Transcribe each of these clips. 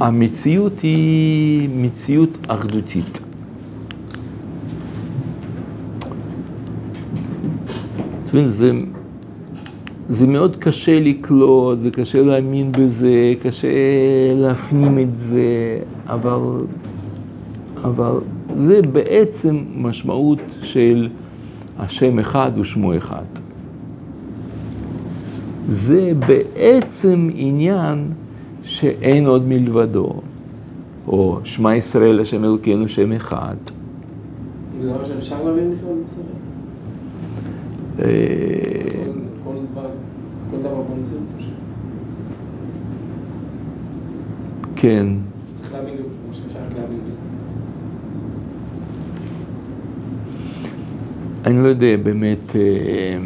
המציאות היא מציאות אחדותית. זה, זה מאוד קשה לקלוט, זה קשה להאמין בזה, קשה להפנים את זה, אבל, אבל זה בעצם משמעות של השם אחד ושמו אחד. זה בעצם עניין שאין עוד מלבדו, או שמע ישראל השם אלוקינו שם אחד. זה דבר שאפשר להבין בכלל? אה, כל דבר, כל דבר במציאות? כן, צריך להבין כמו שאפשר להבין. אני לא יודע באמת, אה,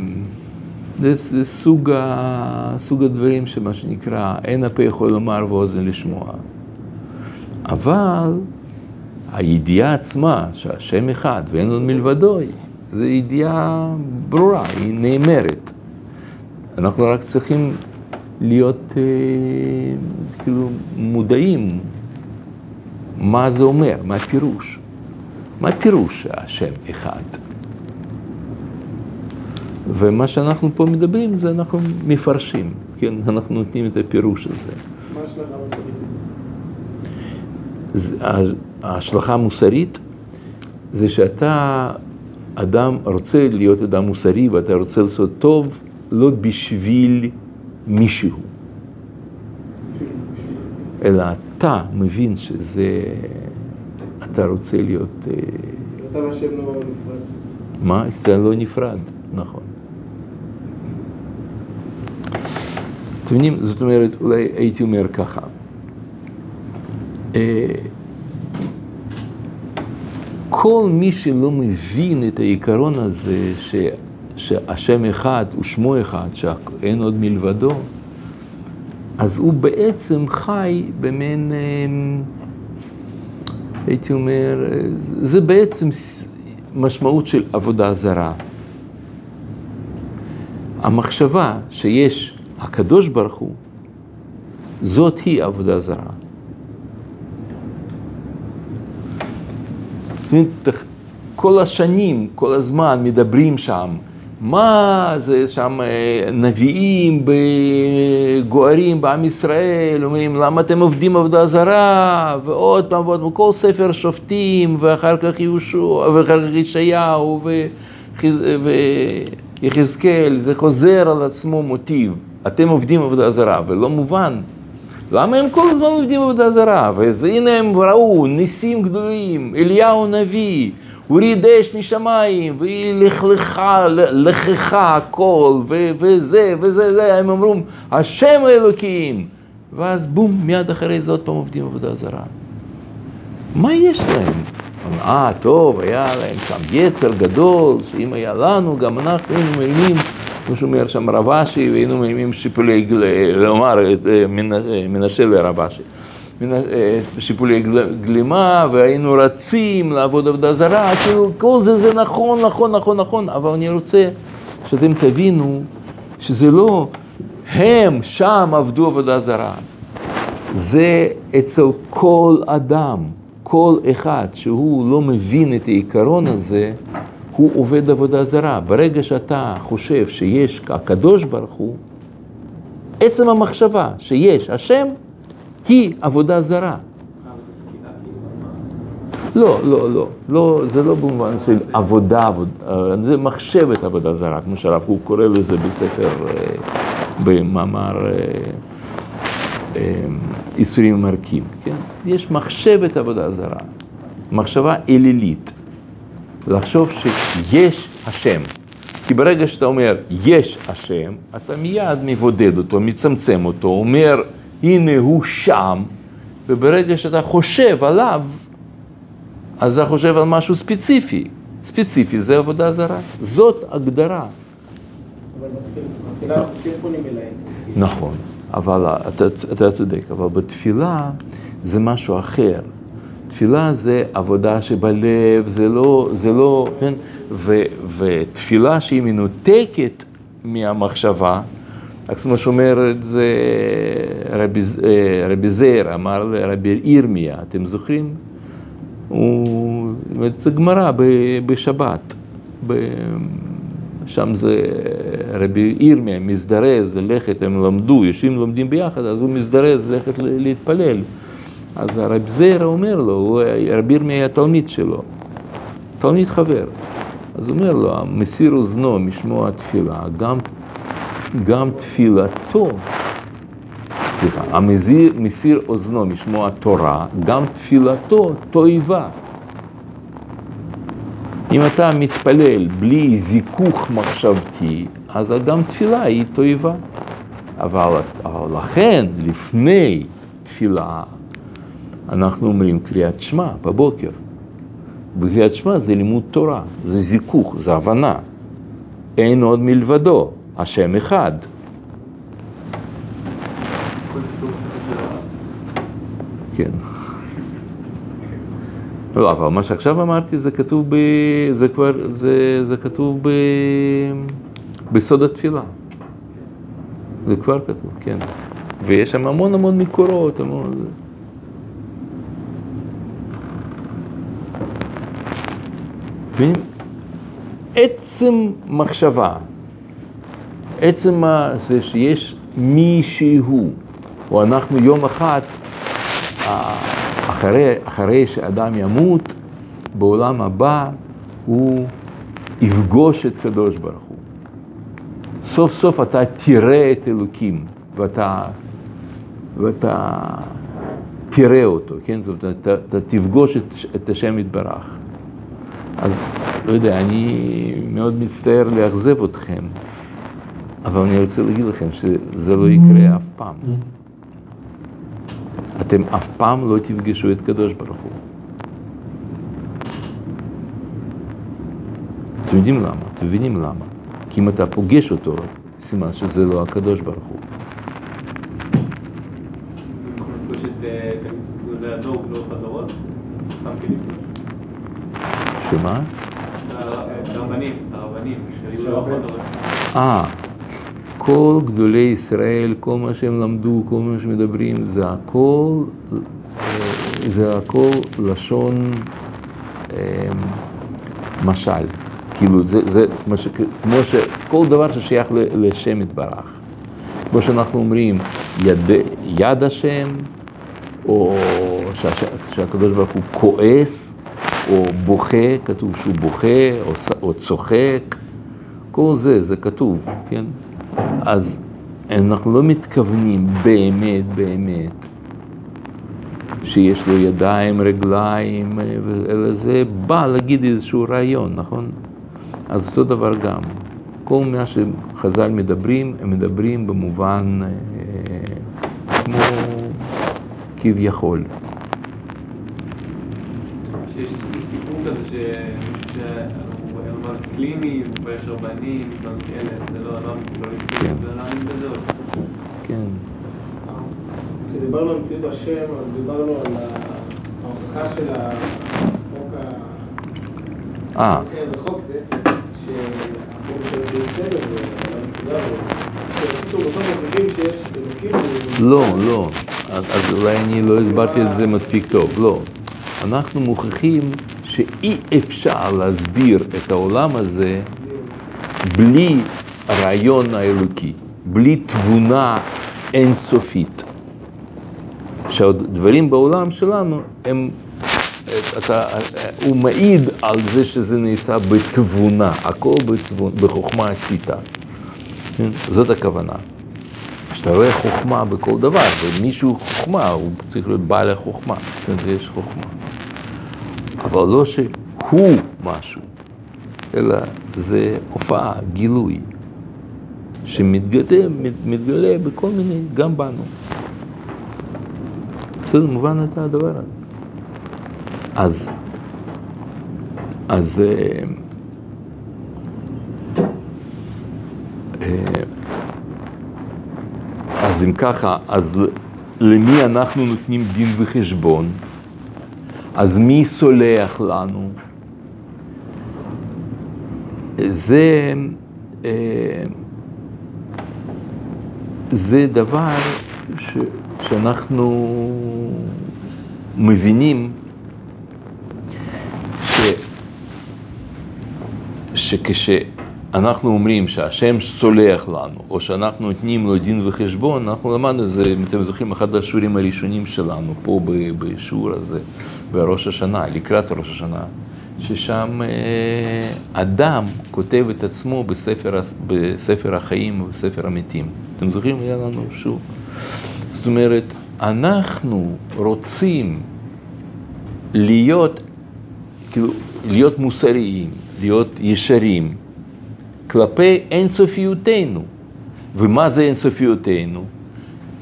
זה, זה סוג, ה, סוג הדברים שמה שנקרא, אין הפה יכול לומר ואוזן לשמוע. אבל הידיעה עצמה, שהשם אחד ואין עוד מלבדו, זו ידיעה ברורה, היא נאמרת. אנחנו רק צריכים להיות אה, כאילו מודעים מה זה אומר, מה הפירוש. מה הפירוש שהשם אחד? ומה שאנחנו פה מדברים זה אנחנו מפרשים, כן? אנחנו נותנים את הפירוש הזה. מה ההשלכה המוסרית? ההשלכה המוסרית זה שאתה אדם רוצה להיות אדם מוסרי ואתה רוצה לעשות טוב לא בשביל מישהו, אלא אתה מבין שזה, אתה רוצה להיות, אה, אתה והשם לא נפרד. מה? אתה לא נפרד, נכון. אתם יודעים, זאת אומרת, אולי הייתי אומר ככה. אה, כל מי שלא מבין את העיקרון הזה, ש, שהשם אחד ושמו אחד, שאין עוד מלבדו, אז הוא בעצם חי במין, אה, הייתי אומר, אה, זה בעצם משמעות של עבודה זרה. המחשבה שיש הקדוש ברוך הוא, זאת היא עבודה זרה. כל השנים, כל הזמן מדברים שם, מה זה שם אה, נביאים גוערים בעם ישראל, אומרים למה אתם עובדים עבודה זרה, ועוד פעם ועוד פעם, כל ספר שופטים, ואחר כך יהושע, ואחר כך ישעיהו, ויחזקאל, זה חוזר על עצמו מוטיב, אתם עובדים עבודה זרה, ולא מובן. למה הם כל הזמן עובדים עבודה זרה? אז הנה הם ראו ניסים גדולים, אליהו הנביא, הוריד אש משמיים, והיא לכלכה, לככה הכל, ו- וזה, וזה, זה, הם אמרו, השם האלוקים. ואז בום, מיד אחרי זה עוד פעם עובדים עבודה זרה. מה יש להם? אה, טוב, היה להם שם יצר גדול, שאם היה לנו, גם אנחנו היינו מרימים, כמו שאומר שם רב אשי, והיינו מרימים שיפולי, גל- לומר, אה, אה, מנשה לרב אשי. מנ- אה, שיפולי גל- גלימה, והיינו רצים לעבוד עבודה זרה, כאילו, כל זה, זה נכון, נכון, נכון, נכון, אבל אני רוצה שאתם תבינו שזה לא הם שם עבדו עבודה זרה. זה אצל כל אדם, כל אחד שהוא לא מבין את העיקרון הזה, הוא עובד עבודה זרה. ברגע שאתה חושב שיש הקדוש ברוך הוא, עצם המחשבה שיש השם, היא עבודה זרה. לא, לא, לא, לא, זה לא במובן של עבודה, עבוד, אה, זה מחשבת עבודה זרה, כמו שהרב קוק קורא לזה בספר, אה, במאמר אה, אה, איסורים ומרקים, כן? יש מחשבת עבודה זרה, מחשבה אלילית, לחשוב שיש השם. כי ברגע שאתה אומר, יש השם, אתה מיד מבודד אותו, מצמצם אותו, אומר, הנה הוא שם, וברגע שאתה חושב עליו, אז אתה חושב על משהו ספציפי. ספציפי זה עבודה זרה. זאת הגדרה. אבל בתפילה- בתפילה אנחנו כן פונים אל העץ. נכון, אבל אתה, אתה צודק, אבל בתפילה זה משהו אחר. תפילה זה עבודה שבלב, זה לא, זה לא, כן? ו, ותפילה שהיא מנותקת מהמחשבה, רק כמו שאומר את זה רבי, אה, רבי זר, אמר לרבי ירמיה, אתם זוכרים? הוא, זה גמרא בשבת, ב, שם זה רבי ירמיה מזדרז ללכת, הם למדו, יושבים לומדים ביחד, אז הוא מזדרז ללכת להתפלל. אז הרב זר אומר לו, רבי ירמיה היה תלמיד שלו, תלמיד חבר. אז הוא אומר לו, מסיר אוזנו משמוע תפילה, גם, גם תפילתו, סליחה, המסיר מסיר אוזנו משמוע תורה, גם תפילתו תועבה. אם אתה מתפלל בלי זיכוך מחשבתי, אז גם תפילה היא תועבה. אבל, אבל לכן, לפני תפילה, אנחנו אומרים קריאת שמע בבוקר. בקריאת שמע זה לימוד תורה, זה זיכוך, זה הבנה. אין עוד מלבדו, השם אחד. כן. לא, אבל מה שעכשיו אמרתי זה כתוב ב... זה כבר, זה, זה כתוב ב... בסוד התפילה. זה כבר כתוב, כן. ויש שם המון המון מקורות, המון... מבינים? עצם מחשבה, עצם זה שיש מישהו, או אנחנו יום אחד, אחרי, אחרי שאדם ימות, בעולם הבא הוא יפגוש את קדוש ברוך הוא. סוף סוף אתה תראה את אלוקים, ואתה, ואתה תראה אותו, כן? זאת אומרת, אתה, אתה תפגוש את, את השם יתברך. אז לא יודע, אני מאוד מצטער לאכזב אתכם, אבל אני רוצה להגיד לכם שזה לא יקרה אף פעם. אתם אף פעם לא תפגשו את קדוש ברוך הוא. אתם יודעים למה? אתם מבינים למה? כי אם אתה פוגש אותו, סימן שזה לא הקדוש ברוך הוא. שמה? הרבנים, הרבנים, שהיו אה, כל גדולי ישראל, כל מה שהם למדו, כל מה שמדברים, זה הכל, זה הכל לשון אה, משל. כאילו, זה, זה מש, כמו שכל דבר ששייך לשם יתברך. כמו שאנחנו אומרים, יד, יד השם, או שהקדוש ברוך הוא כועס, או בוכה, כתוב שהוא בוכה, או, או צוחק, כל זה, זה כתוב, כן? אז אנחנו לא מתכוונים באמת, באמת, שיש לו ידיים, רגליים, אלא זה בא להגיד איזשהו רעיון, נכון? אז אותו דבר גם. כל מה שחז"ל מדברים, הם מדברים במובן אה, כמו כביכול. שיש סיפור כזה שמישהו שאמר קליני, ויש רבנים, דברים כאלה, זה לא, לא, לא כן. להאמין בזה. כן. כשדיברנו על מציאות השם, אז דיברנו על ההוכחה של החוק ה... אה. איזה חוק זה, שהחוק של בסדר, ועולם מסודר, שבקיצור בסוף מוכיחים שיש אלוקים... לא, לא. אז אולי אני לא הסברתי את זה מספיק טוב. לא. אנחנו מוכיחים שאי אפשר להסביר את העולם הזה בלי הרעיון האלוקי, בלי תבונה אינסופית. שהדברים בעולם שלנו הם, אתה, הוא מעיד על זה שזה נעשה בתבונה, הכל בתבונה, בחוכמה עשית. כן? זאת הכוונה. כשאתה רואה חוכמה בכל דבר, ומישהו חוכמה, הוא צריך להיות בעל החוכמה, יש חוכמה. אבל לא שהוא משהו, אלא זה הופעה, גילוי, שמתגלה מתגלה בכל מיני, גם בנו. בסדר, מובן את הדבר הזה. אז, אז, אה, אה, אז אם ככה, אז למי אנחנו נותנים דין וחשבון? אז מי סולח לנו? זה, אה, זה דבר ש, שאנחנו מבינים ש, שכשאנחנו אומרים שהשם סולח לנו, או שאנחנו נותנים לו דין וחשבון, אנחנו למדנו את זה, אם אתם זוכרים, אחד השיעורים הראשונים שלנו, פה בשיעור הזה, בראש השנה, לקראת ראש השנה, ששם אה, אדם כותב את עצמו בספר, בספר החיים ובספר המתים. אתם זוכרים? היה לנו שוב. זאת אומרת, אנחנו רוצים להיות, כאילו, להיות מוסריים, להיות ישרים, כלפי אינסופיותנו. ומה זה אינסופיותנו?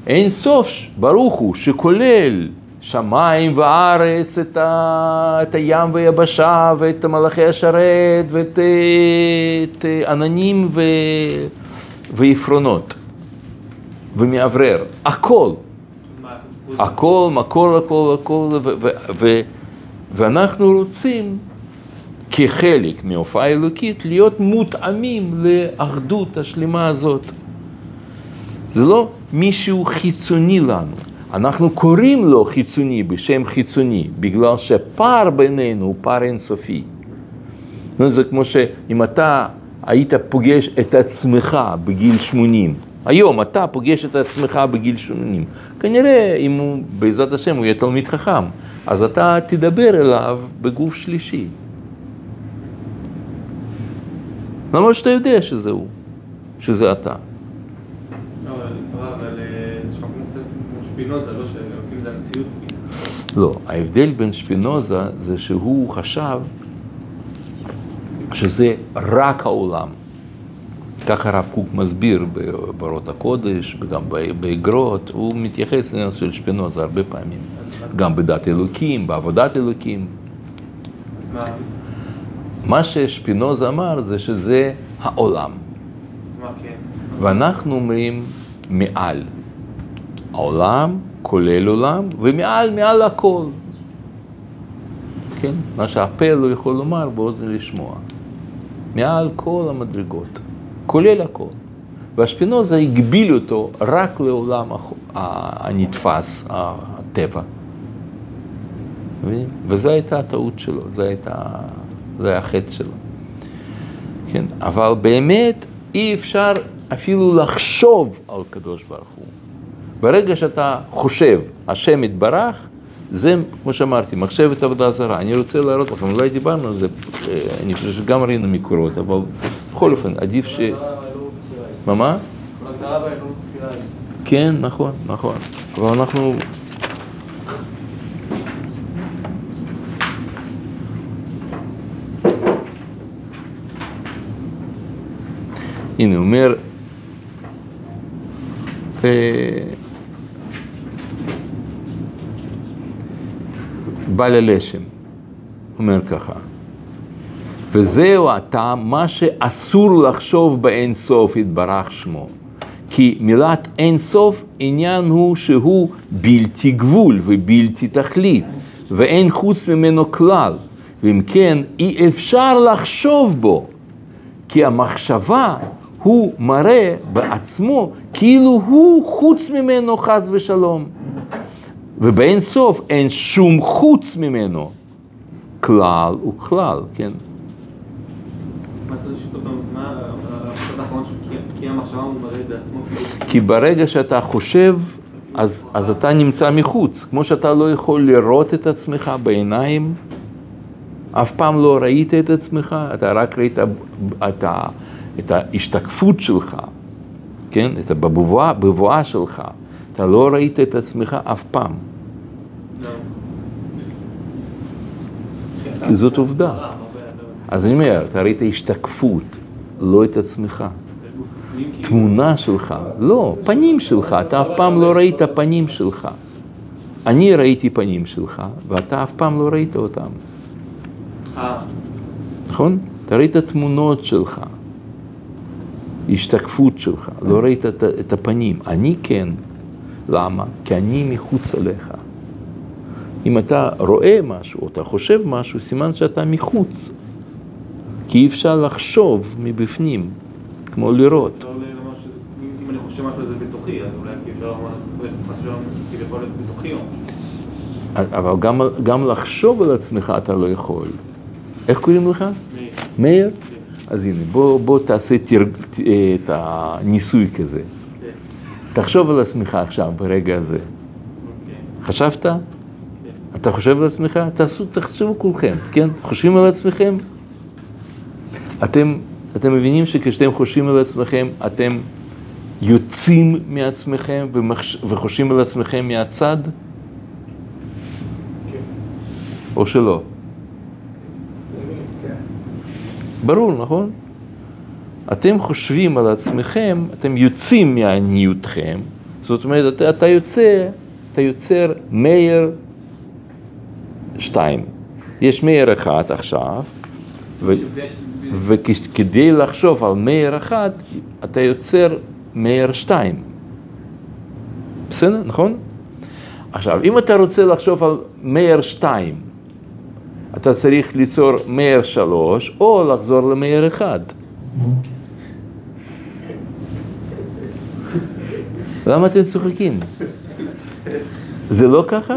אין סוף, ברוך הוא, שכולל שמיים וארץ, את, ה, את הים ויבשה, ואת מלאכי השרת, ואת את עננים ו, ועפרונות, ומאוורר, הכל. הכל, מקור הכל, הכל, ו, ו, ו, ואנחנו רוצים כחלק מהופעה אלוקית להיות מותאמים לאחדות השלמה הזאת. זה לא מישהו חיצוני לנו. אנחנו קוראים לו חיצוני בשם חיצוני, בגלל שפער בינינו הוא פער אינסופי. זה כמו שאם אתה היית פוגש את עצמך בגיל 80, היום אתה פוגש את עצמך בגיל 80, כנראה אם הוא, בעזרת השם, הוא יהיה תלמיד חכם, אז אתה תדבר אליו בגוף שלישי. למרות שאתה יודע שזה הוא, שזה אתה. שפינוזה, לא שאלוקים זה המציאות. לא, ההבדל בין שפינוזה זה שהוא חשב שזה רק העולם. ככה הרב קוק מסביר בברות הקודש, וגם באגרות, הוא מתייחס לעניין של שפינוזה הרבה פעמים. גם בדת אלוקים, בעבודת אלוקים. מה? מה ששפינוזה אמר זה שזה העולם. כן? ואנחנו אומרים מעל. העולם כולל עולם, ומעל, מעל הכל. כן? מה שהפה לא יכול לומר באוזן לשמוע. מעל כל המדרגות, כולל הכל. והשפינוזה הגביל אותו רק לעולם הנתפס, הטבע. וזו הייתה הטעות שלו, זה, הייתה, זה היה החטא שלו. כן? אבל באמת אי אפשר אפילו לחשוב על קדוש ברוך הוא. ברגע שאתה חושב, השם יתברך, זה, כמו שאמרתי, מחשבת עבודה זרה. אני רוצה להראות לכם, אולי דיברנו על זה, אה, אני חושב שגם ראינו מקורות, אבל בכל אופן, עדיף ש... מה, מה? כן, נכון, נכון. אבל אנחנו... הנה, אומר... בעל הלשם, אומר ככה, וזהו הטעם, מה שאסור לחשוב באין סוף יתברך שמו. כי מילת אין סוף, עניין הוא שהוא בלתי גבול ובלתי תכלית, ואין חוץ ממנו כלל, ואם כן, אי אפשר לחשוב בו, כי המחשבה הוא מראה בעצמו כאילו הוא חוץ ממנו חס ושלום. ובאין סוף אין שום חוץ ממנו, כלל וכלל, כן? כי ברגע שאתה חושב, אז, אז אתה נמצא מחוץ. כמו שאתה לא יכול לראות את עצמך בעיניים, אף פעם לא ראית את עצמך, אתה רק ראית את, ה, את ההשתקפות שלך, כן? את הבבואה שלך. אתה לא ראית את עצמך אף פעם. כי זאת עובדה. אז אני אומר, אתה ראית השתקפות, לא את עצמך. תמונה שלך, לא, פנים שלך, אתה אף פעם לא ראית פנים שלך. אני ראיתי פנים שלך, ואתה אף פעם לא ראית אותם. נכון? אתה ראית תמונות שלך, השתקפות שלך, לא ראית את הפנים. אני כן. למה? כי אני מחוץ אליך. אם אתה רואה משהו, או אתה חושב משהו, סימן שאתה מחוץ. כי אי אפשר לחשוב מבפנים, כמו לראות. אם אני חושב משהו זה בתוכי, אז אולי כאילו חס ושלום, יכול להיות בתוכי או... אבל גם, גם לחשוב על עצמך אתה לא יכול. איך קוראים לך? מאיר. מאיר? אז הנה, בוא, בוא תעשה תרג... אה, את הניסוי כזה. כן, תחשוב על עצמך עכשיו, ברגע הזה. אוקיי, חשבת? אתה חושב על עצמך? תעשו, תחשבו כולכם, כן? חושבים על עצמכם? אתם, אתם מבינים שכשאתם חושבים על עצמכם, אתם יוצאים מעצמכם ומחש... וחושבים על עצמכם מהצד? כן. או שלא? כן. ברור, נכון? אתם חושבים על עצמכם, אתם יוצאים מעניותכם, זאת אומרת, אתה, אתה יוצא, אתה יוצר מאיר שתיים. יש מאיר אחד עכשיו, וכדי לחשוב על מאיר אחד, אתה יוצר מאיר שתיים. בסדר, נכון? עכשיו, אם אתה רוצה לחשוב על מאיר שתיים, אתה צריך ליצור מאיר שלוש, או לחזור למאיר אחד. למה אתם צוחקים? זה לא ככה?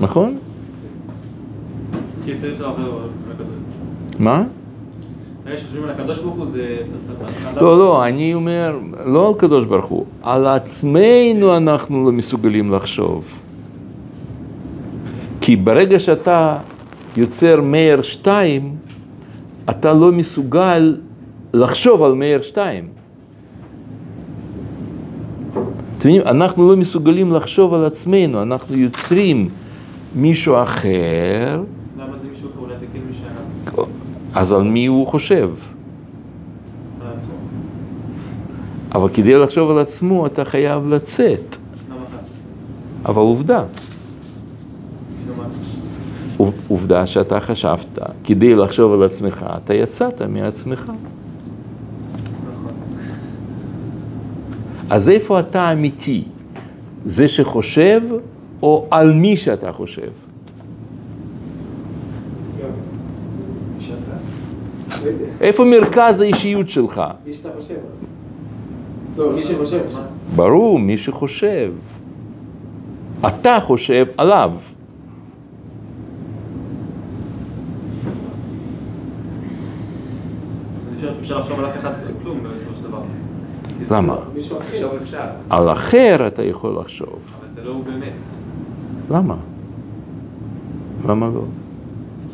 נכון? מה? זה... לא, לא, אני אומר, לא על קדוש ברוך הוא, על עצמנו אנחנו לא מסוגלים לחשוב. כי ברגע שאתה יוצר מאיר שתיים, אתה לא מסוגל לחשוב על מאיר שתיים. אתם יודעים, אנחנו לא מסוגלים לחשוב על עצמנו, אנחנו יוצרים מישהו אחר, למה זה מישהו אחר? אולי זה כן מי שאנחנו. אז על מי הוא חושב? על עצמו. אבל כדי לחשוב על עצמו אתה חייב לצאת. למה? אבל עובדה, עובדה שאתה חשבת, כדי לחשוב על עצמך, אתה יצאת מעצמך. נכון. אז איפה אתה אמיתי? זה שחושב, או על מי שאתה חושב? איפה מרכז האישיות שלך? מי שאתה חושב. לא, מי שחושב. ברור, מי שחושב. אתה חושב עליו. אפשר לחשוב על אף אחד כלום בסופו של דבר. למה? על אחר אתה יכול לחשוב. אבל זה לא הוא באמת. למה? למה לא?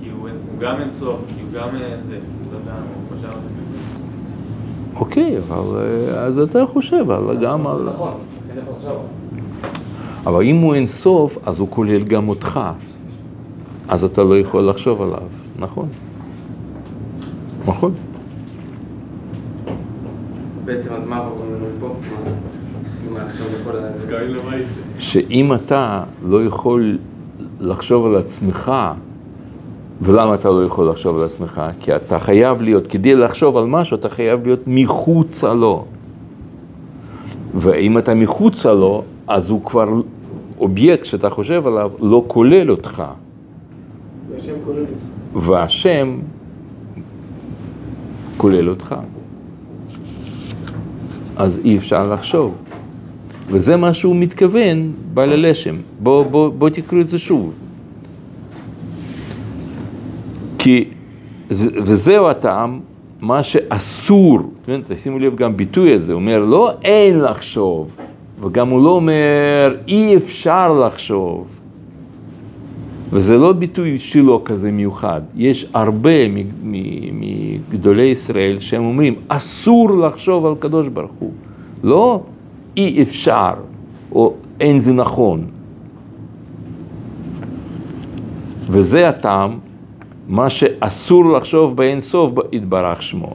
כי הוא הוא גם אין סוף, כי הוא גם אה, זה, הוא לא יודע, הוא חושב על זה. אוקיי, אבל אה, אז אתה חושב על, גם על... נכון, לחשוב. אבל אם הוא אין סוף, אז הוא כולל גם אותך. אז אתה לא יכול לחשוב עליו, נכון? נכון. בעצם אז מה אנחנו אומרים פה? יצא. שאם אתה לא יכול לחשוב על עצמך, ולמה אתה לא יכול לחשוב על עצמך? כי אתה חייב להיות, כדי לחשוב על משהו, אתה חייב להיות מחוצה לו. ואם אתה מחוצה לו, אז הוא כבר אובייקט שאתה חושב עליו, לא כולל אותך. השם כולל. והשם כולל אותך. אז אי אפשר לחשוב. וזה מה שהוא מתכוון בעל הלשם. בואו בוא, בוא תקראו את זה שוב. כי, וזהו הטעם, מה שאסור, תשימו לב גם ביטוי הזה, הוא אומר לא אין לחשוב, וגם הוא לא אומר אי אפשר לחשוב. וזה לא ביטוי שלו כזה מיוחד, יש הרבה מגדולי ישראל שהם אומרים אסור לחשוב על קדוש ברוך הוא, לא אי אפשר או אין זה נכון. וזה הטעם, מה שאסור לחשוב באין סוף יתברך שמו.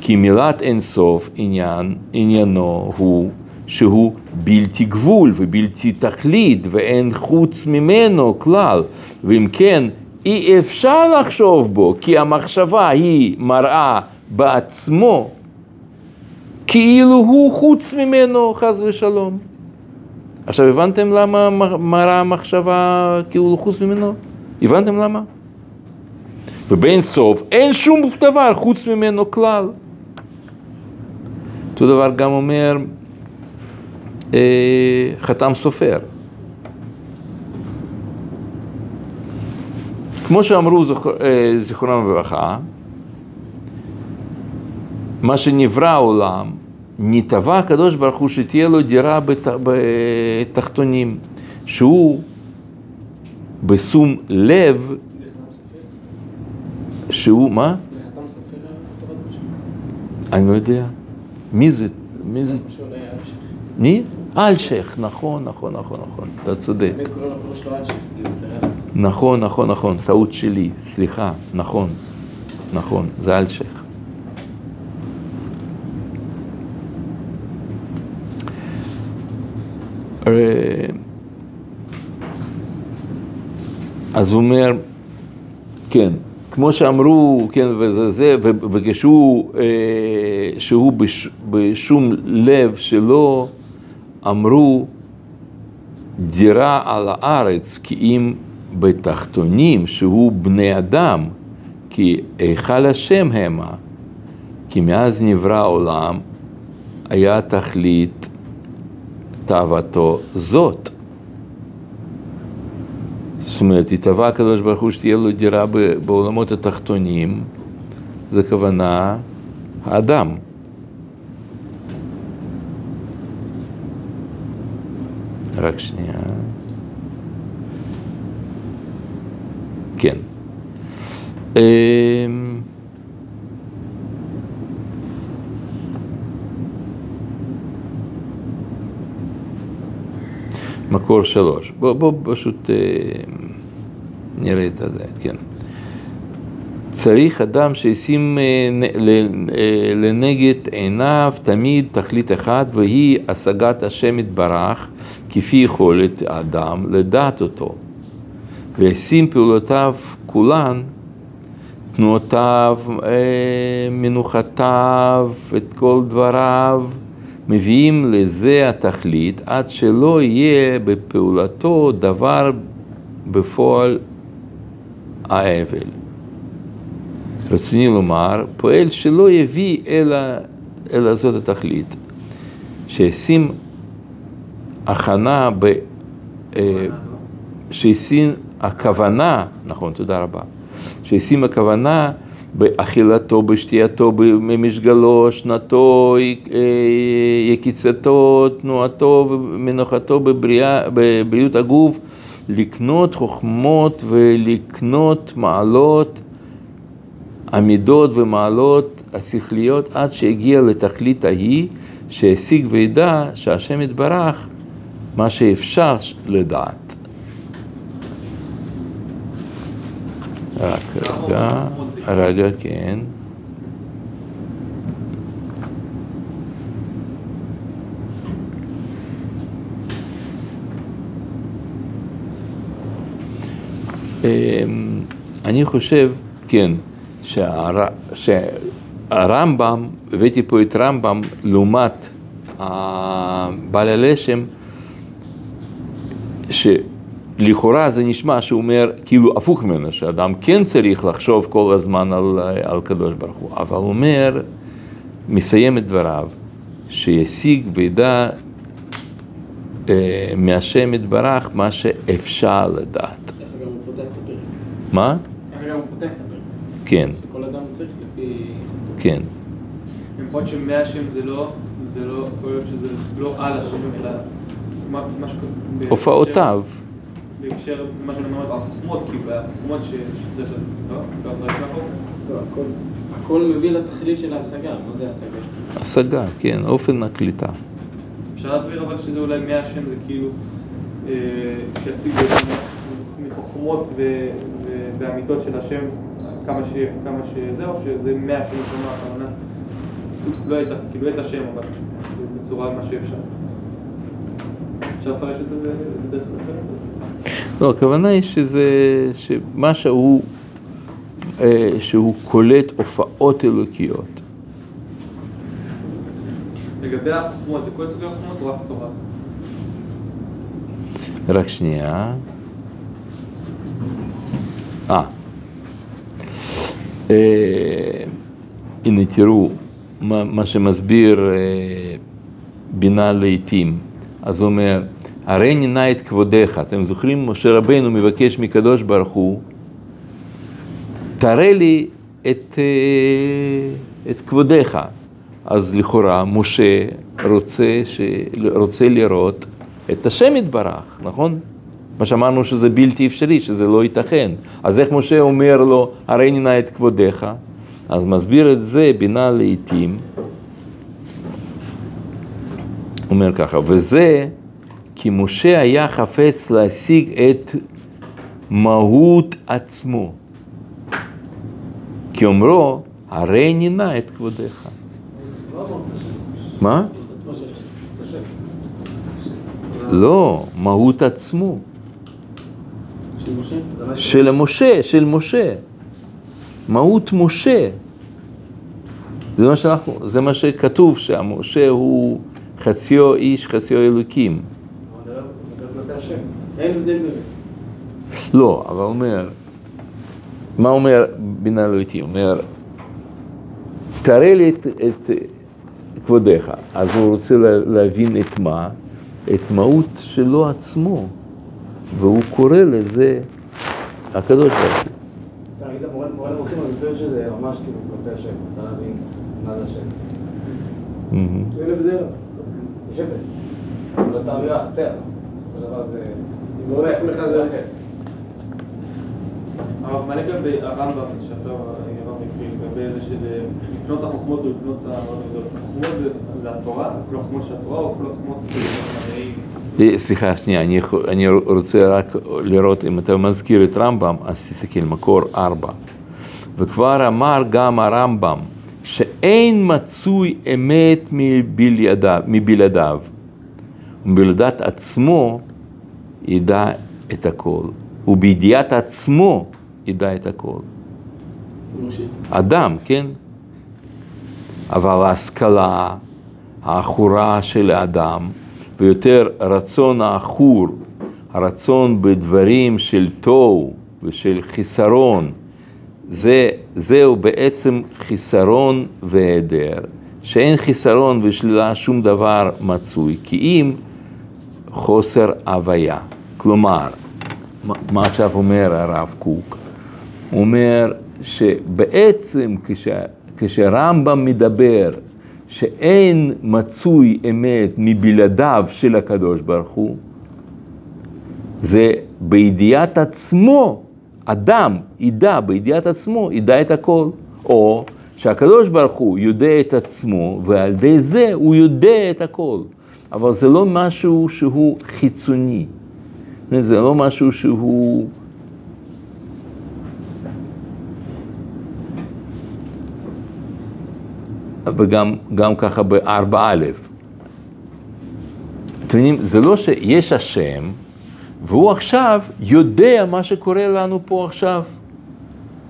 כי מילת אין סוף עניין, עניינו הוא שהוא בלתי גבול ובלתי תכלית ואין חוץ ממנו כלל. ואם כן, אי אפשר לחשוב בו, כי המחשבה היא מראה בעצמו כאילו הוא חוץ ממנו, חס ושלום. עכשיו הבנתם למה מראה המחשבה כאילו חוץ ממנו? הבנתם למה? ובאין סוף אין שום דבר חוץ ממנו כלל. אותו דבר גם אומר אה, חתם סופר. כמו שאמרו זכ- אה, זיכרונם לברכה, מה שנברא העולם, נתבע הקדוש ברוך הוא שתהיה לו דירה בת, בתחתונים, שהוא בשום לב? שהוא, מה? אני לא יודע. מי זה? מי זה? מי? אלשיך, נכון, נכון, נכון, נכון, אתה צודק. נכון, נכון, נכון, טעות שלי, סליחה, נכון, נכון, זה אלשיך. אה, אז הוא אומר, כן, כמו שאמרו, כן, וזה זה, וכשהוא אה, שהוא בש, בשום לב שלו, אמרו דירה על הארץ כי אם בתחתונים שהוא בני אדם, כי היכל השם המה, כי מאז נברא העולם היה תכלית תאוותו זאת. זאת אומרת, התאווה הקדוש ברוך הוא שתהיה לו דירה בעולמות התחתונים, זה כוונה האדם. רק שנייה. כן. מקור שלוש. בוא, בוא פשוט אה, נראה את זה, כן. צריך אדם שישים אה, אה, לנגד עיניו תמיד תכלית אחת והיא השגת השם יתברך כפי יכולת האדם לדעת אותו. וישים פעולותיו כולן, תנועותיו, אה, מנוחתיו, את כל דבריו, מביאים לזה התכלית עד שלא יהיה בפעולתו דבר בפועל האבל. רציני לומר, פועל שלא יביא אלא, אלא זאת התכלית. שישים הכנה ב... אה, שישים הכוונה, נכון, תודה רבה, שישים הכוונה באכילתו, בשתייתו, במשגלו, שנתו, אה, יקיצתו, תנועתו ומנוחתו בבריאה, בבריאות הגוף, לקנות חוכמות ולקנות מעלות, המידות ומעלות השכליות עד שהגיע לתכלית ההיא, שהשיג וידע שהשם יתברך מה שאפשר לדעת. רק רגע, רגע, כן. אמ, אני חושב, כן, שהר... שהרמב"ם, הבאתי פה את רמב"ם לעומת בעל הלשם, שלכאורה זה נשמע שהוא אומר כאילו הפוך ממנו, שאדם כן צריך לחשוב כל הזמן על, על קדוש ברוך הוא, אבל הוא אומר, מסיים את דבריו, שישיג וידע אה, מהשם יתברך מה שאפשר לדעת. ככה גם הוא פותח את הפרק. מה? ככה גם הוא פותח את הפרק. כן, שכל אדם צריך לפי... כן. להיות שמהשם זה לא, זה לא, יכול להיות שזה לא על השם, אלא מה מה שקורה... בהקשר- הופעותיו, בהקשר למה שאני אומר, החוכמות, כאילו, החוכמות שצריך, לא? לא להיות ככה? טוב, הכל- הכל מביא לתכלית של ההשגה. מה זה השגה? השגה, כן, אופן הקליטה. אפשר להסביר אבל שזה אולי מהשם זה כאילו, אה, שישיג בעצם מחוכמות ו- ו- והמידות של השם כמה ש... כמה שזה, או שזה מהשם כלומר, הכוונה, לא את כאילו את השם, אבל בצורה מה שאפשר. אפשר לפרש את זה בדרך אחרת? לא, הכוונה היא שזה, שמה שהוא, אה, שהוא קולט הופעות אלוקיות. לגבי החוכמות, זה כל סוגי החוכמות או רק תורה? רק שנייה. אה. אה, הנה תראו, מה, מה שמסביר אה, בינה לעתים. אז הוא אומר, הרי נא את כבודך. אתם זוכרים, משה רבנו מבקש מקדוש ברוך הוא, תראה לי את, אה, את כבודך. אז לכאורה משה רוצה, ש... רוצה לראות את השם יתברך, נכון? מה שאמרנו שזה בלתי אפשרי, שזה לא ייתכן. אז איך משה אומר לו, הרי נא את כבודך? אז מסביר את זה בינה לעתים. אומר ככה, וזה כי משה היה חפץ להשיג את מהות עצמו. כי אומרו, הרי נא את כבודך. מה? לא, מהות עצמו. של משה? של משה, משה. מהות משה. זה מה שאנחנו, זה מה שכתוב שהמשה הוא חציו איש, חציו אלוקים. אין הבדל ביניהם. לא, אבל אומר, מה אומר בינה אלוהיתי? אומר, תראה לי את, את כבודך. אז הוא רוצה לה, להבין את מה? את מהות שלו עצמו. והוא קורא לזה הקדוש ברוך הוא. אתה היית מורה למוחים, אז זה שזה ממש כאילו כלפי השם, רוצה להבין מה זה השם. אין הבדל. יש הבדל. לא את האווירה, יותר. בסופו של דבר זה... אם לא לעצמך זה אחר. אבל מה לגבי הרמב"ם, שאתה הרב הקריא, לגבי זה של אה, לקנות את החוכמות ולקנות את זה התורה? כל החוכמות של התורה או כל החוכמות של? אה, סליחה, שנייה, אני, יכול- אני רוצה רק לראות אם אתה מזכיר את רמב"ם, אז תסתכל, מקור ארבע. וכבר אמר גם הרמב"ם, שאין מצוי אמת מבלעדיו, מבלעדיו. ובלעדת עצמו ידע את הכל, ובידיעת עצמו ידע את הכל. אדם, כן? אבל ההשכלה העכורה של האדם, ויותר רצון העכור, הרצון בדברים של תוהו ושל חיסרון, זה, זהו בעצם חיסרון והיעדר, שאין חיסרון ושלילה שום דבר מצוי, כי אם חוסר הוויה. כלומר, מה- עכשיו אומר הרב קוק? הוא אומר שבעצם כש, כשרמב"ם מדבר שאין מצוי אמת מבלעדיו של הקדוש ברוך הוא, זה בידיעת עצמו, אדם ידע בידיעת עצמו, ידע את הכל. או שהקדוש ברוך הוא יודע את עצמו ועל ידי זה הוא יודע את הכל. אבל זה לא משהו שהוא חיצוני. זה לא משהו שהוא... וגם גם ככה בארבע א'. אתם מבינים, זה לא שיש השם, והוא עכשיו יודע מה שקורה לנו פה עכשיו.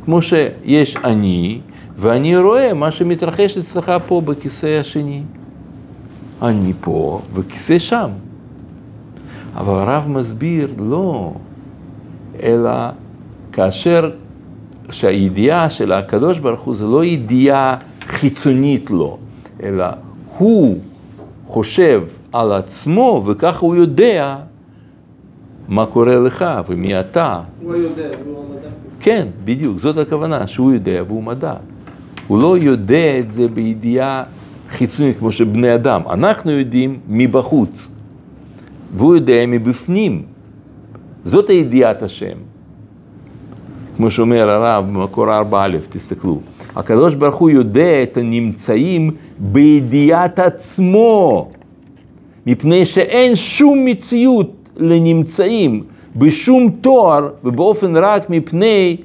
כמו שיש אני, ואני רואה מה שמתרחש אצלך פה בכיסא השני. אני פה וכיסא שם. אבל הרב מסביר, לא, אלא כאשר, שהידיעה של הקדוש ברוך הוא זה לא ידיעה חיצונית לו, אלא הוא חושב על עצמו וככה הוא יודע מה קורה לך ומי אתה. הוא יודע, הוא המדע. כן, בדיוק, זאת הכוונה, שהוא יודע והוא מדע. הוא לא יודע את זה בידיעה חיצונית כמו שבני אדם. אנחנו יודעים מבחוץ, והוא יודע מבפנים. זאת הידיעת השם. כמו שאומר הרב במקור 4א, תסתכלו. הקדוש ברוך הוא יודע את הנמצאים בידיעת עצמו, מפני שאין שום מציאות לנמצאים בשום תואר ובאופן רק מפני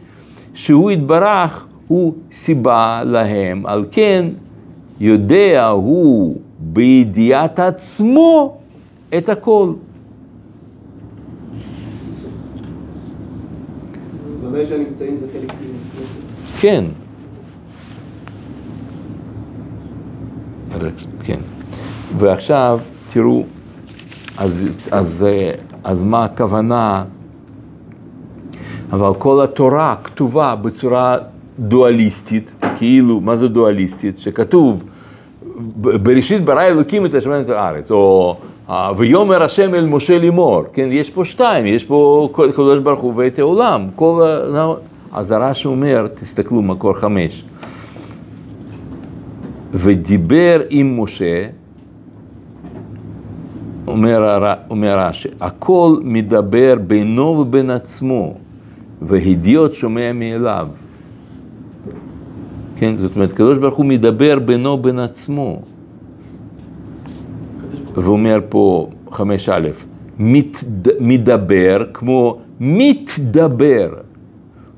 שהוא יתברך הוא סיבה להם. על כן יודע הוא בידיעת עצמו את הכל. כן. כן. ועכשיו, תראו, אז, אז, אה, אז מה הכוונה? אבל כל התורה כתובה בצורה דואליסטית, כאילו, מה זה דואליסטית? שכתוב בראשית ברא אלוקים את השמיים ואת הארץ, או ויאמר השם אל משה לאמור, כן, יש פה שתיים, יש פה קדוש ברוך הוא ואת העולם, כל ה... אז הרש"י אומר, תסתכלו, מקור חמש, ודיבר עם משה, אומר, אומר רש"י, הכל מדבר בינו ובין עצמו, והדיוט שומע מאליו. כן, זאת אומרת, הקדוש ברוך הוא מדבר בינו ובין עצמו. ואומר פה חמש א', מת, מדבר כמו מתדבר.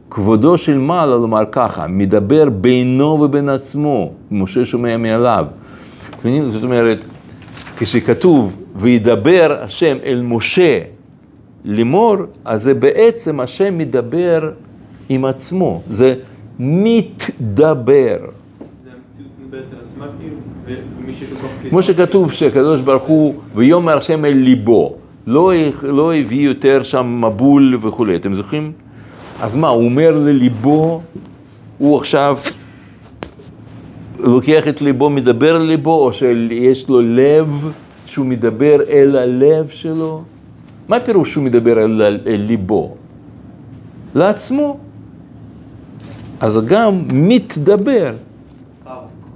כבודו של מעלה לומר ככה, מדבר בינו ובין עצמו, משה שומע מעליו. זאת אומרת, כשכתוב וידבר השם אל משה לאמור, אז זה בעצם השם מדבר עם עצמו, זה מתדבר. זה המציאות מדברת על עצמה כאילו, ו- ומי שיש לו כוח קליטה. כמו שכתוב שהקדוש ברוך הוא, ויאמר השם אל ליבו, לא, לא הביא יותר שם מבול וכולי, אתם זוכרים? אז מה, הוא אומר לליבו, הוא עכשיו לוקח את ליבו, מדבר אל ליבו, או שיש לו לב שהוא מדבר אל הלב שלו? מה הפירוש שהוא מדבר אל, אל ליבו? לעצמו. אז גם מתדבר.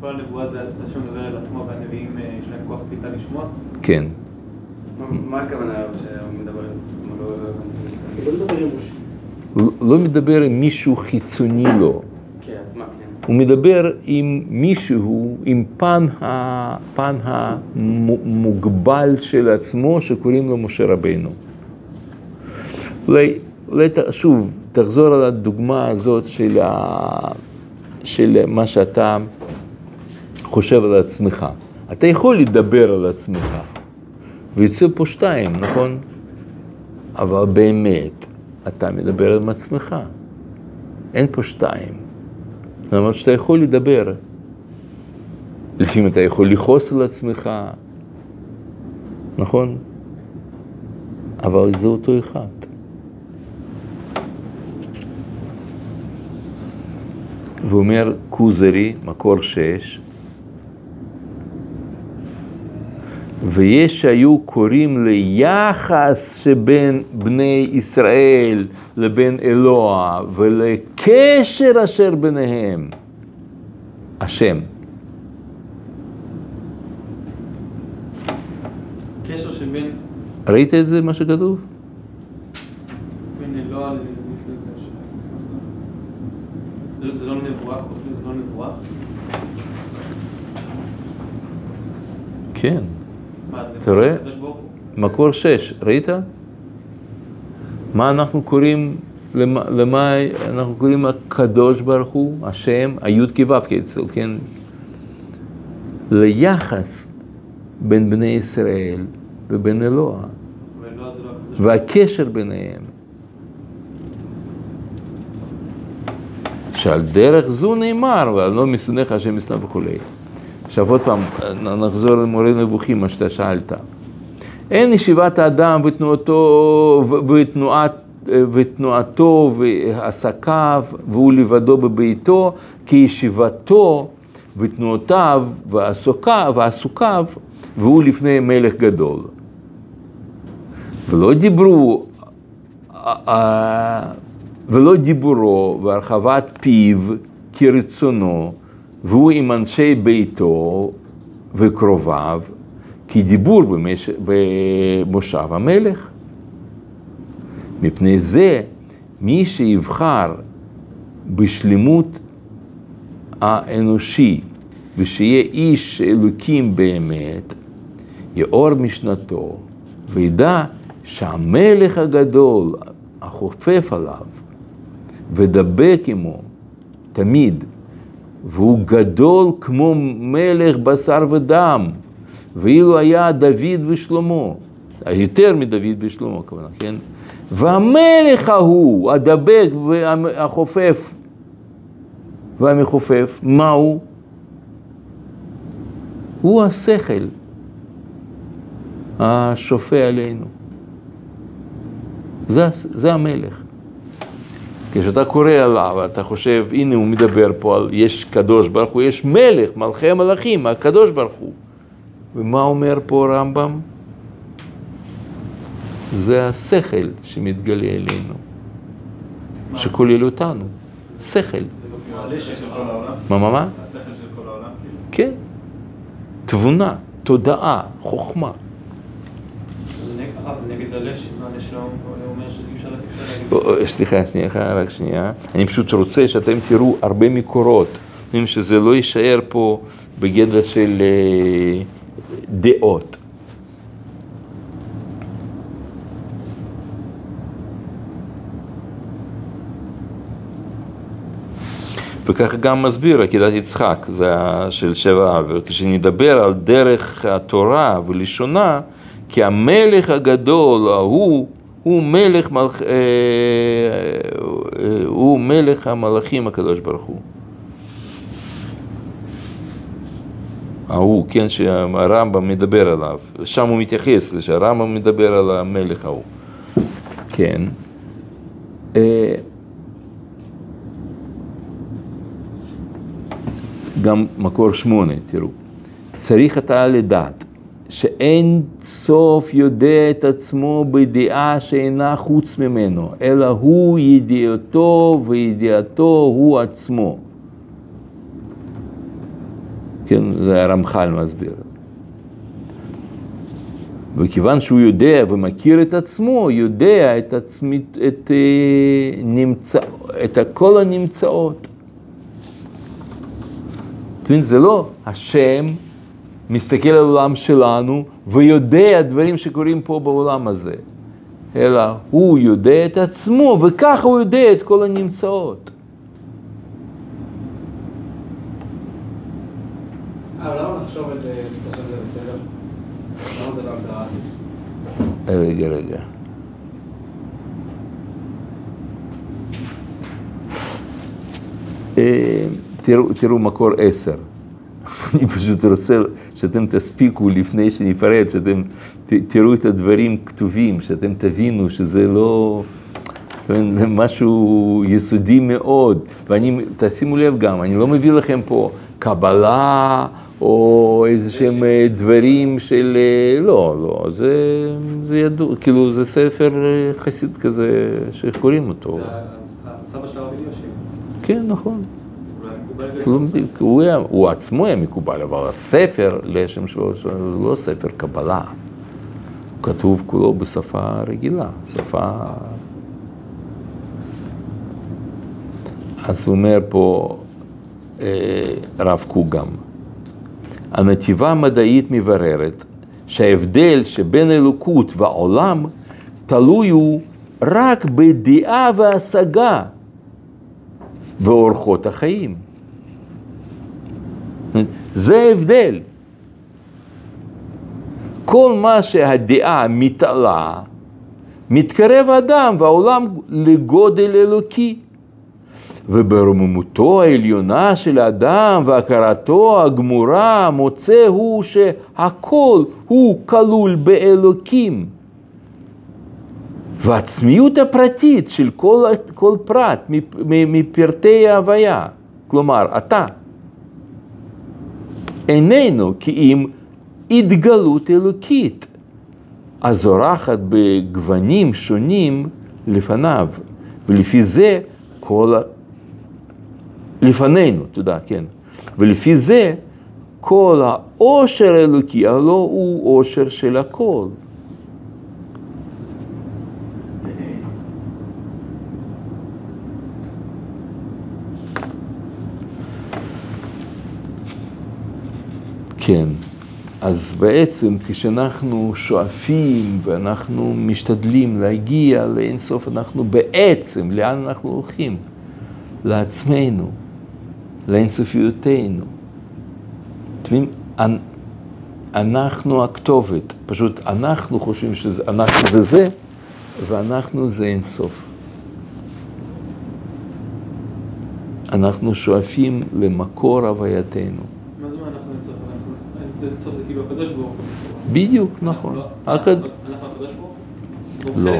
כל הנבואה זה השם מדבר אל עצמו והנביאים אה, יש להם כוח קליטה לשמוע. כן. מה- מה הכוונה שהוא מדבר על עצמו? לא לא. לא. לא- מדבר עם מישהו חיצוני לו. כן, כן. הוא מדבר עם מישהו, עם פן, ה, פן המוגבל של עצמו, שקוראים לו משה רבינו. אולי, שוב, תחזור על הדוגמה הזאת של, ה, של מה שאתה חושב על עצמך. אתה יכול לדבר על עצמך, ויוצא פה שתיים, נכון? אבל באמת, אתה מדבר עם עצמך. אין פה שתיים. למרות שאתה יכול לדבר. לפעמים אתה יכול לכעוס על עצמך, נכון? אבל זה אותו אחד. ואומר כוזרי, מקור שש, ויש שהיו קוראים ליחס שבין בני ישראל לבין אלוה ולקשר אשר ביניהם, השם. קשר שבין ראית את זה, מה שכתוב? בין אלוה ל... זה- לא נבואה, זה לא נבואה? כן. אתה רואה? מקור שש, ראית? מה אנחנו קוראים, למה, למה אנחנו קוראים הקדוש ברוך הוא, השם, היוד כו' אצל, כן? ליחס בין בני ישראל ובין אלוה, לא. והקשר ביניהם. שעל דרך זו נאמר, ועל לא משונאיך השם ישנא וכולי. עכשיו עוד פעם, נחזור למורה נבוכים, מה שאתה שאלת. אין ישיבת האדם ותנועתו, ותנועת, ותנועתו ועסקיו, והוא לבדו בביתו, כי ישיבתו ותנועותיו ועסוקיו, ועסוקיו, והוא לפני מלך גדול. ולא דיברו, ולא דיבורו והרחבת פיו כרצונו, והוא עם אנשי ביתו וקרוביו, כדיבור במש... במושב המלך. מפני זה, מי שיבחר בשלמות האנושי ושיהיה איש אלוקים באמת, יאור משנתו וידע שהמלך הגדול החופף עליו ודבק עמו תמיד, והוא גדול כמו מלך בשר ודם, ואילו היה דוד ושלמה, יותר מדוד ושלמה כמובן, כן? והמלך ההוא, הדבק והחופף והמכופף, מהו? הוא השכל השופע עלינו. זה, זה המלך. כשאתה קורא עליו, אתה חושב, הנה הוא מדבר פה על יש קדוש ברוך הוא, יש מלך, מלכי המלכים, הקדוש ברוך הוא. ומה אומר פה הרמב"ם? זה השכל שמתגלה אלינו, שכולל אותנו. שכל. מה, מה, מה? השכל של כל העולם? כן. תבונה, תודעה, חוכמה. הרב, זה נגד הלשם, הלשם הוא אומר שאי או, סליחה, שנייה, רק שנייה. אני פשוט רוצה שאתם תראו הרבה מקורות, שזה לא יישאר פה בגדר של אה, דעות. וככה גם מסביר עקידת יצחק, זה של שבע אב, וכשנדבר על דרך התורה ולשונה, כי המלך הגדול ההוא הוא מלך, מלכ... אה, אה, הוא מלך המלאכים הקדוש ברוך הוא. ההוא, כן, שהרמב"ם מדבר עליו, שם הוא מתייחס שהרמב"ם מדבר על המלך ההוא. כן. אה, גם מקור שמונה, תראו. צריך אתה לדעת שאין סוף יודע את עצמו בידיעה שאינה חוץ ממנו, אלא הוא ידיעתו וידיעתו הוא עצמו. כן, זה הרמח"ל מסביר. וכיוון שהוא יודע ומכיר את עצמו, יודע את, עצמית, את, אה, נמצא, את כל הנמצאות. מבין, זה לא השם מסתכל על העולם שלנו ויודע דברים שקורים פה בעולם הזה, אלא הוא יודע את עצמו וככה הוא יודע את כל הנמצאות. זה לא? רגע, רגע. אה, תראו, תראו מקור עשר. אני פשוט רוצה שאתם תספיקו לפני שניפרד, שאתם תראו את הדברים כתובים, שאתם תבינו שזה לא... זאת אומרת, משהו יסודי מאוד, ואני, תשימו לב גם, אני לא מביא לכם פה קבלה או איזה שהם אה, דברים של, אה, לא, לא, זה, זה ידוע, כאילו זה ספר אה, חסיד כזה שקוראים אותו. זה הסבא של הרב אלישיב. כן, נכון. הוא, הוא עצמו היה מקובל, אבל הספר, לשם שלו, זה לא ספר קבלה. הוא כתוב כולו בשפה רגילה, שפה... אז הוא אומר פה אה, רב קוק גם, הנתיבה המדעית מבררת שההבדל שבין אלוקות והעולם תלוי הוא רק בדעה והשגה ואורחות החיים. זה ההבדל. כל מה שהדעה מתעלה, מתקרב האדם והעולם לגודל אלוקי. וברוממותו העליונה של האדם והכרתו הגמורה מוצא הוא שהכל הוא כלול באלוקים. והעצמיות הפרטית של כל, כל פרט מפרטי ההוויה, כלומר אתה, איננו כי אם התגלות אלוקית, הזורחת בגוונים שונים לפניו, ולפי זה כל... לפנינו, תודה, כן. ולפי זה כל העושר האלוקי, הלא הוא עושר של הכל. כן, אז בעצם כשאנחנו שואפים ואנחנו משתדלים להגיע לאינסוף, אנחנו בעצם, לאן אנחנו הולכים? לעצמנו, לאינסופיותנו. אתם מבינים? אנחנו הכתובת, פשוט אנחנו חושבים שאנחנו זה זה, ואנחנו זה אינסוף. אנחנו שואפים למקור הווייתנו. מה זה אומר אנחנו אינסוף? אינסוף זה כאילו הקדוש ברוך הוא. בדיוק, נכון. לא, אנחנו הקדוש ברוך הוא? לא.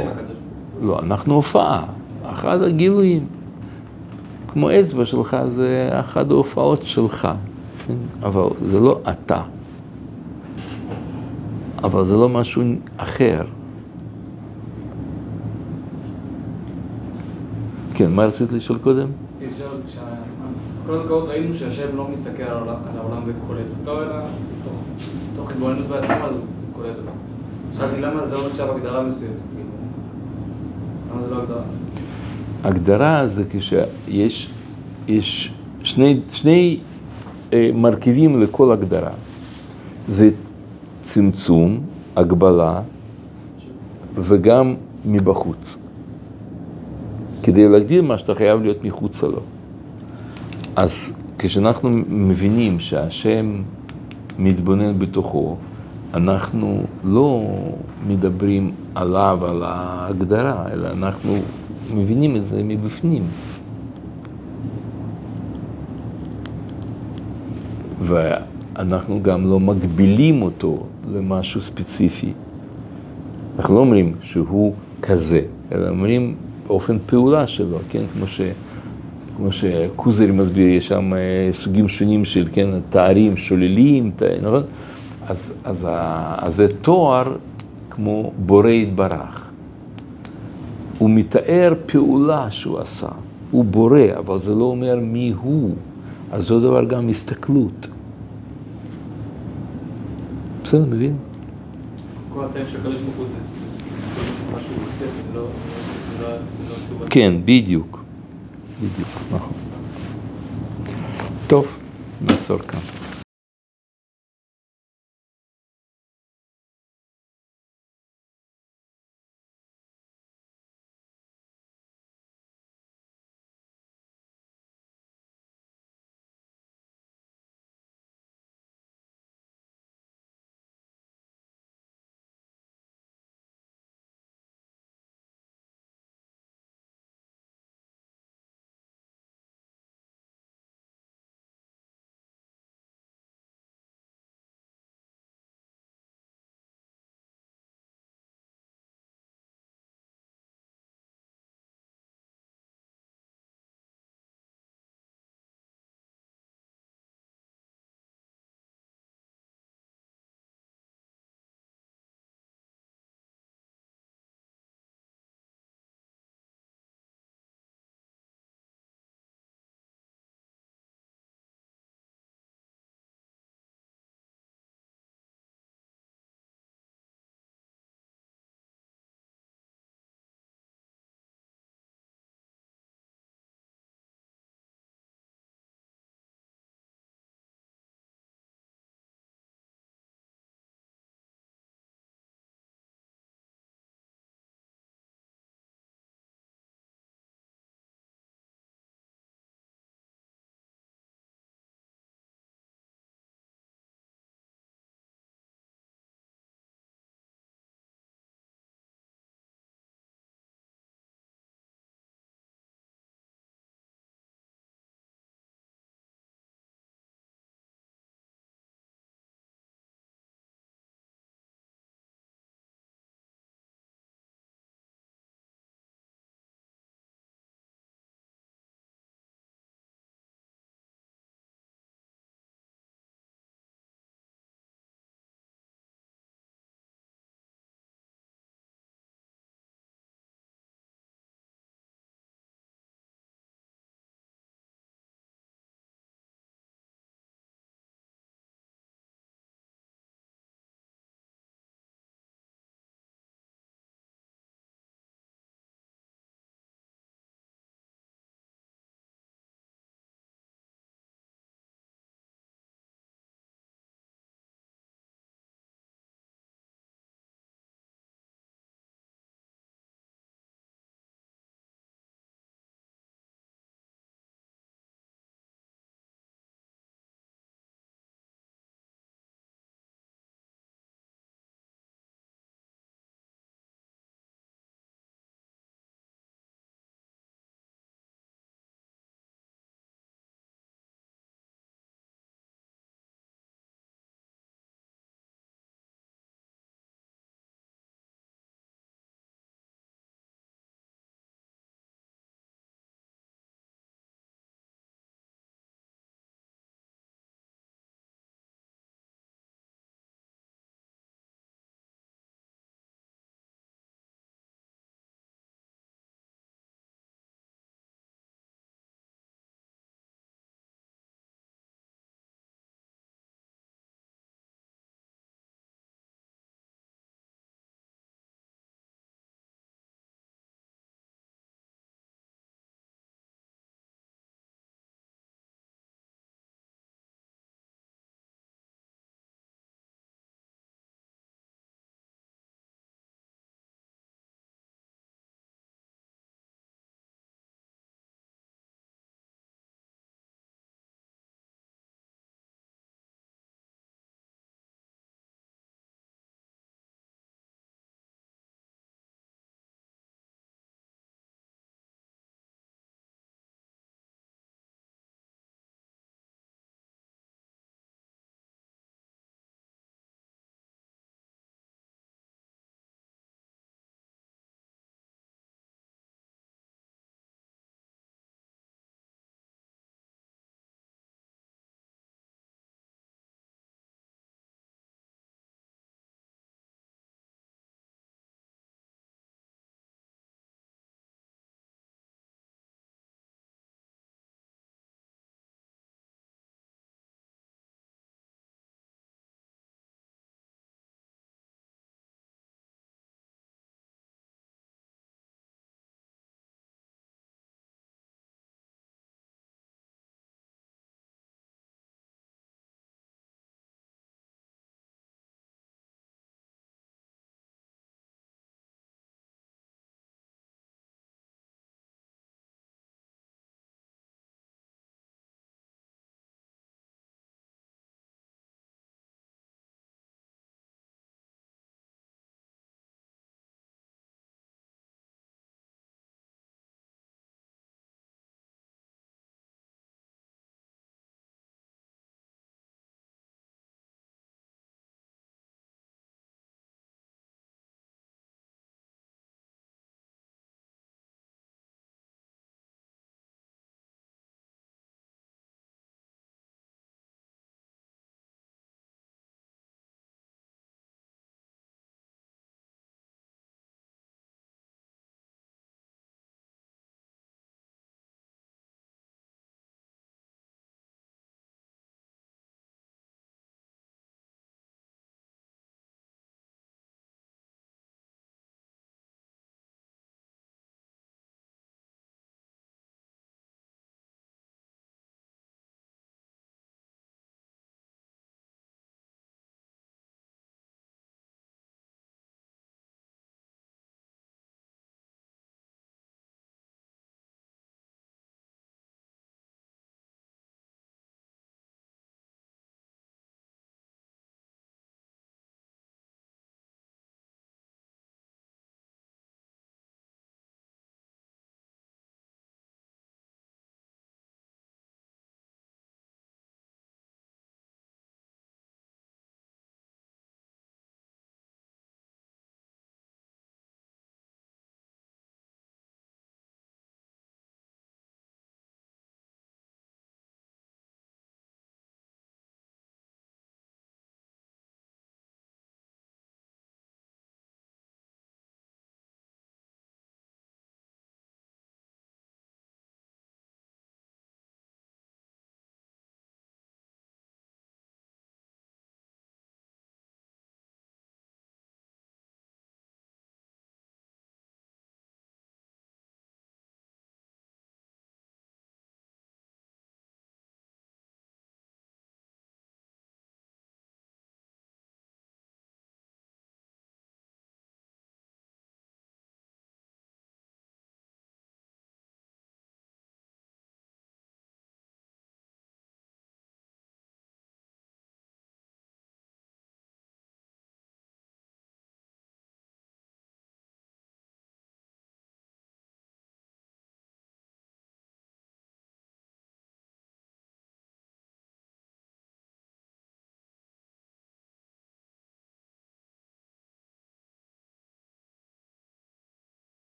לא, אנחנו הופעה, אחד הגילויים. כמו אצבע שלך זה אחת ההופעות שלך, כן? אבל זה לא אתה. אבל זה לא משהו אחר. כן, מה רצית לשאול קודם? רציתי שה- כל ראינו שהשם לא מסתכל על העולם- על העולם וקולט אותו, אלא תוך- תוך התבוננות בעצמו אז הוא קולט אותו. שאלתי למה זה לא נחשב הגדרה מסוימת, למה זה לא הגדרה? הגדרה זה כשיש יש שני, שני אה, מרכיבים לכל הגדרה. זה צמצום, הגבלה, וגם מבחוץ. כדי להגדיר מה שאתה חייב להיות מחוצה לו. אז כשאנחנו מבינים שהשם מתבונן בתוכו, אנחנו לא מדברים עליו, על ההגדרה, אלא אנחנו מבינים את זה מבפנים. ואנחנו גם לא מגבילים אותו למשהו ספציפי. אנחנו לא אומרים שהוא כזה, אלא אומרים באופן פעולה שלו, כן? כמו, ש, כמו שקוזרי מסביר, יש שם אה, סוגים שונים של, כן, תארים שוללים, נכון? אז, אז, אז זה תואר כמו בורא יתברך. הוא מתאר פעולה שהוא עשה, הוא בורא, אבל זה לא אומר מי הוא. אז אותו דבר גם הסתכלות. בסדר, מבין? זה זה זה לא... זה לא- זה לא. כן, בדיוק. בדיוק, נכון. טוב, נעצור כאן.